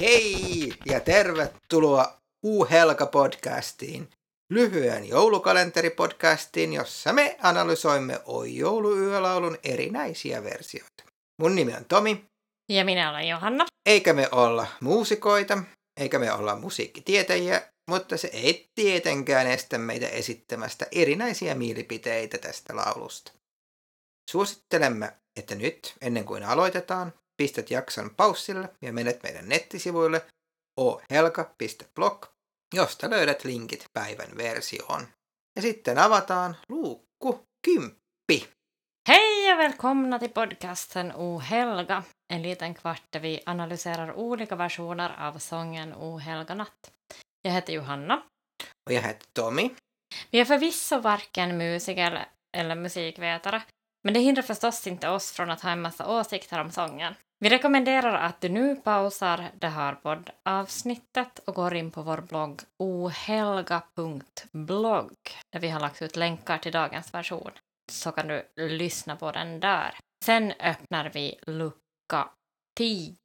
Hei ja tervetuloa U-Helka-podcastiin, lyhyen joulukalenteripodcastiin, jossa me analysoimme Oi jouluyölaulun erinäisiä versioita. Mun nimi on Tomi. Ja minä olen Johanna. Eikä me olla muusikoita, eikä me olla musiikkitietäjiä, mutta se ei tietenkään estä meitä esittämästä erinäisiä mielipiteitä tästä laulusta. Suosittelemme, että nyt, ennen kuin aloitetaan, pistät jakson paussille ja menet meidän nettisivuille ohelka.blog, josta löydät linkit päivän versioon. Ja sitten avataan luukku kymppi. Hej och välkomna till podcasten O helga, en liten kvart där vi analyserar olika versioner av sången O helga natt. Jag heter Johanna. Och jag heter Tommy. Vi är förvisso varken musiker eller musikvetare, men det hindrar förstås inte oss från att ha en massa åsikter om sången. Vi rekommenderar att du nu pausar det här poddavsnittet och går in på vår blogg ohelga.blogg där vi har lagt ut länkar till dagens version. Så kan du lyssna på den där. Sen öppnar vi lucka 10.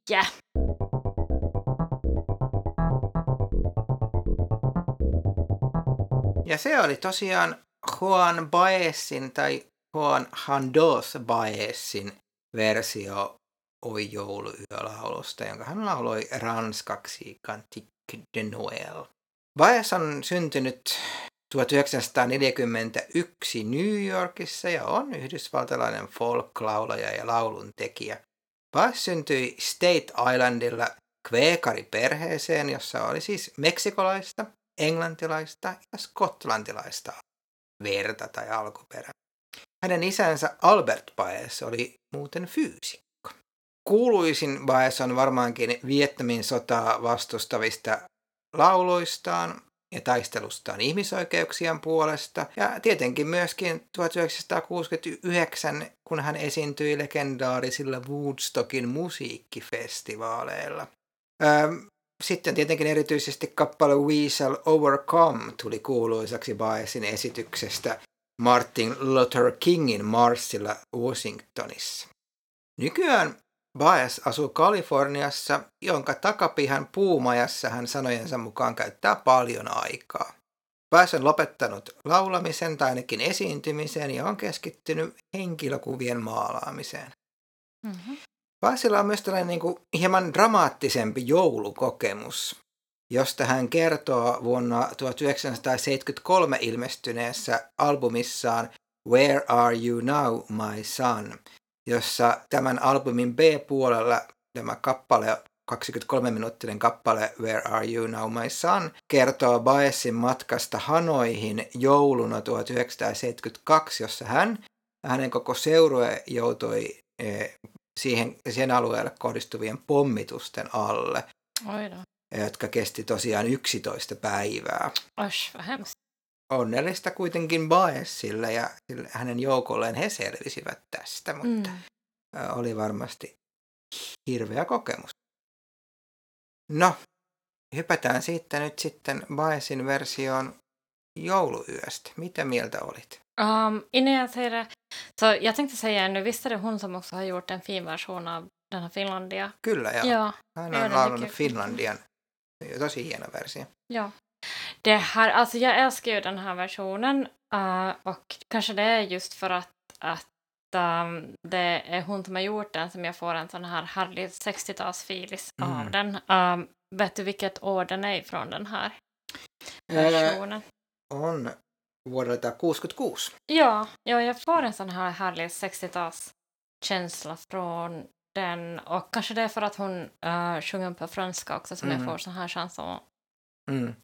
Ja se oli tosiaan Juan Baezin tai Juan Handos Baezin versio Oi jouluyölaulusta, jonka hän lauloi ranskaksi Cantique de Noël. Baez on syntynyt 1941 New Yorkissa ja on yhdysvaltalainen folk-laulaja ja lauluntekijä. Baez syntyi State Islandilla kveekariperheeseen, jossa oli siis meksikolaista, englantilaista ja skotlantilaista verta tai alkuperä. Hänen isänsä Albert Baez oli muuten fyysikko. Kuuluisin Baez on varmaankin Vietnamin sotaa vastustavista lauluistaan ja taistelustaan ihmisoikeuksien puolesta. Ja tietenkin myöskin 1969, kun hän esiintyi legendaarisilla Woodstockin musiikkifestivaaleilla. Sitten tietenkin erityisesti kappale We Shall Overcome tuli kuuluisaksi Baezin esityksestä Martin Luther Kingin marssilla Washingtonissa. Nykyään Baez asuu Kaliforniassa, jonka takapihan puumajassa hän sanojensa mukaan käyttää paljon aikaa. Baez on lopettanut laulamisen tai ainakin esiintymisen ja on keskittynyt henkilökuvien maalaamiseen. Mm-hmm. Baezilla on myös tällainen niin kuin hieman dramaattisempi joulukokemus, josta hän kertoo vuonna 1973 ilmestyneessä albumissaan Where Are You Now, My Son – jossa tämän albumin B-puolella tämä kappale 23-minuuttinen kappale Where Are You Now My Son kertoo Baesin matkasta Hanoihin jouluna 1972, jossa hän ja hänen koko seurue joutui e, siihen, siihen alueelle kohdistuvien pommitusten alle, Oida. jotka kesti tosiaan 11 päivää. Osh, onnellista kuitenkin Baesille ja hänen joukolleen he selvisivät tästä, mutta mm. oli varmasti hirveä kokemus. No, hypätään siitä nyt sitten Baesin versioon jouluyöstä. Mitä mieltä olit? Um, innan jag säger det, så jag tänkte säga ännu, visst är det hon som också har gjort en fin version av den här Finlandia? Kyllä, ja. ja Hän on laulanut Finlandian tosi hieno versio. Ja. Det här, alltså jag älskar ju den här versionen uh, och kanske det är just för att, att um, det är hon som har gjort den som jag får en sån här härlig 60-talsfilis mm. av den. Um, vet du vilket år den är ifrån den här versionen? Eh, on vuodelta 66. Ja, ja, jag får en sån här härlig 60-talskänsla från den och kanske det är för att hon uh, sjunger på franska också som mm. jag får sån här chanson. Mm.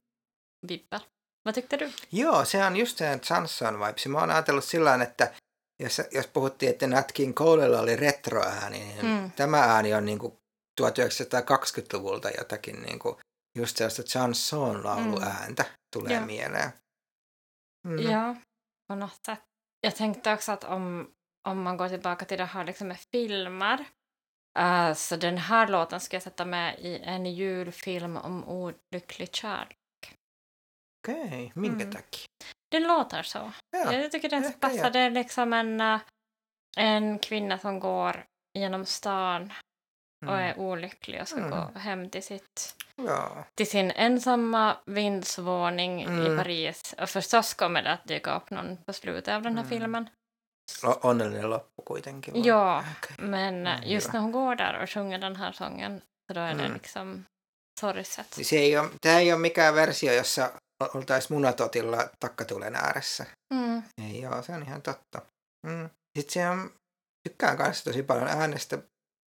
Vippel. Vad tyckte du? Joo, se on just se Chanson vibes. Mä oon ajatellut sillä että jos, jos puhuttiin, että Nat King Colella oli retroääni, niin mm. tämä ääni on niin kuin 1920-luvulta jotakin niin kuin just sellaista chanson lauluääntä mm. tulee ja. mieleen. Mm. Ja, på något sätt. Jag tänkte också att om, om man går tillbaka till det här liksom med filmer uh, så den här låten ska jag sätta med i en julfilm om olycklig kärlek. Okej, okay. minkä mm. takia? Den låter så. Ja, jag tycker den passar. Det är liksom en, eh, en kvinna som går genom stan och Mm. är olycklig och ska Mm. gå hem till, sitt, Ja. till sin ensamma vindsvåning Mm. i Paris. Och förstås kommer det att dyka upp någon på slutet av den här Mm. filmen. O- Onnellinen loppu kuitenkin. va? Ja, Okej. men Mm, just hyvä. när hon går där och sjunger den här sången så då är det Mm. liksom sorgset. Siis ei ole, tämä ei ole mikään versio, jossa oltaisiin munatotilla takkatulen ääressä. Mm. Ei joo, se on ihan totta. Mm. Sitten se on, tykkään kanssa tosi paljon äänestä,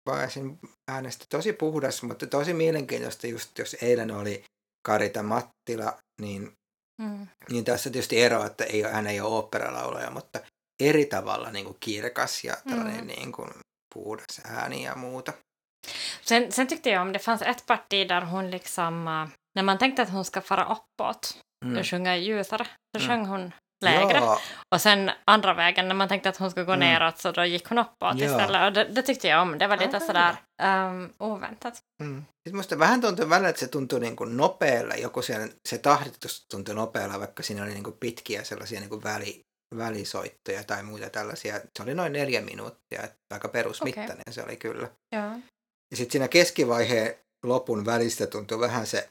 Vaesin äänestä tosi puhdas, mutta tosi mielenkiintoista just, jos eilen oli Karita Mattila, niin, Mm. niin tässä tietysti ero, että ei, ole- hän ei ole oopperalaulaja, mutta eri tavalla niin kuin kirkas ja tällainen Mm. niin kuin puhdas ääni ja muuta. Sen, sen tyckte jag om, det fanns ett parti där hon liksom, äh, när man tänkte att hon ska fara uppåt Mm. och sjunga ljusare, så Mm. sjöng hon lägre. Joo, Och sen andra vägen, när man tänkte att hon skulle gå Mm. neråt, så då gick hon uppåt Ja. istället. Och det, det tyckte jag om, det var lite Ah. sådär um, oväntat. Mm. Sitten musta vähän tuntui välillä, että se tuntui niin kuin nopealla, joku se, se tahditus tuntui nopealla, vaikka siinä oli niin kuin pitkiä sellaisia niin kuin väli, välisoittoja tai muita tällaisia. Se oli noin neljä minuuttia, että aika perusmittainen okay. se oli kyllä. Ja. Ja sitten siinä keskivaiheen lopun välistä tuntui vähän se,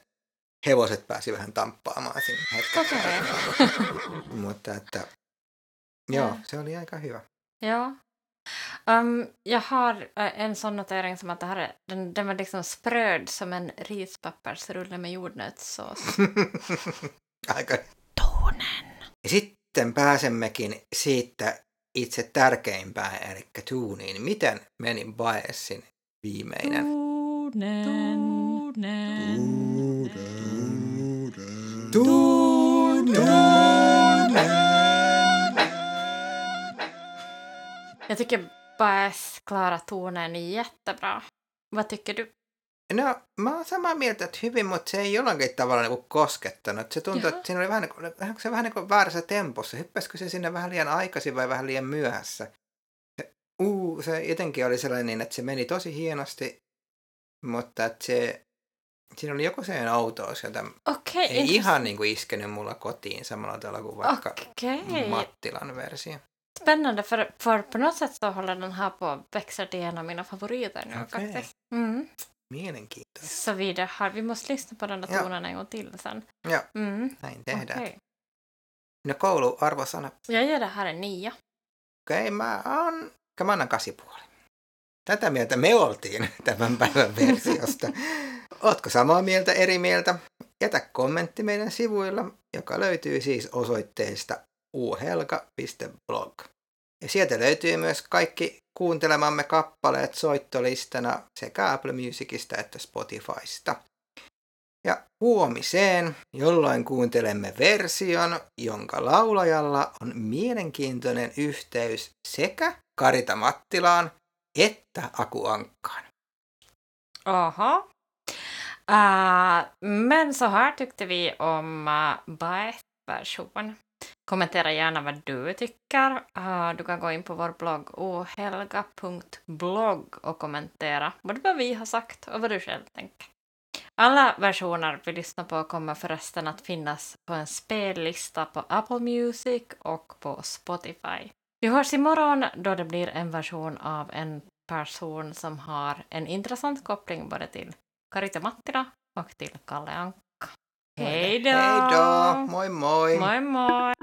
hevoset pääsi vähän tamppaamaan siinä hetkessä. Okej. Mutta että, joo, Ja. se oli aika hyvä. Ja. Um, jag har eh, en sån notering som att det här är, den, den var liksom spröd som en rispappersrulle med jordnötssås. aika Tonen. Ja sitten pääsemmekin siitä itse tärkeimpään, eli tuuniin. Miten meni Baesin viimeinen? Jag tycker Baes klarar tonen jättebra. Vad tycker du? No, mä oon samaa mieltä, että hyvin, mutta se ei jollakin tavalla niin koskettanut. Se tuntui, Jaha. että siinä oli vähän, niin se vähän niin kuin väärässä tempossa. Hyppäsikö se sinne vähän liian aikaisin vai vähän liian myöhässä? Se, uu, se jotenkin oli sellainen, niin, että se meni tosi hienosti, mutta että se, siinä oli joku sellainen outous, jota Okej, ei ihan niin kuin iskenyt mulla kotiin samalla tavalla kuin vaikka Okej, Mattilan versio. spännande för, för på något sätt så håller den här på att växa till en av mina favoriter nu Okej. faktiskt. Mm. Mielenkiintoista. Så vi det har, vi måste lyssna på den där Ja. tonen en gång till sen. Ja. Mm. Näin tehdään. Okej. No kouluarvosana. Jag ger det här en nia. Okei, mä oon, mä annan kasipuoli. Tätä mieltä me oltiin tämän päivän versiosta. Ootko samaa mieltä, eri mieltä? Jätä kommentti meidän sivuilla, joka löytyy siis osoitteesta uhelga.blog. Ja sieltä löytyy myös kaikki kuuntelemamme kappaleet soittolistana sekä Apple Musicista että Spotifysta. Ja huomiseen, jolloin kuuntelemme version, jonka laulajalla on mielenkiintoinen yhteys sekä Karita Mattilaan että akuankkaan. Aha. Uh, men så här tyckte vi om ah, uh, Baes version. Kommentera gärna vad du tycker. Uh, du kan gå in på vår blogg ohelga.blogg och kommentera både vad vi har sagt och vad du själv tänker. Alla versioner vi lyssnar på kommer förresten att finnas på en spellista på Apple Music och på Spotify. Vi hörs imorgon då det blir en version av en person som har en intressant koppling både till Karita Mattila och till Kalle Anka. Hej då! Hej då! Moi moi! Moi moi!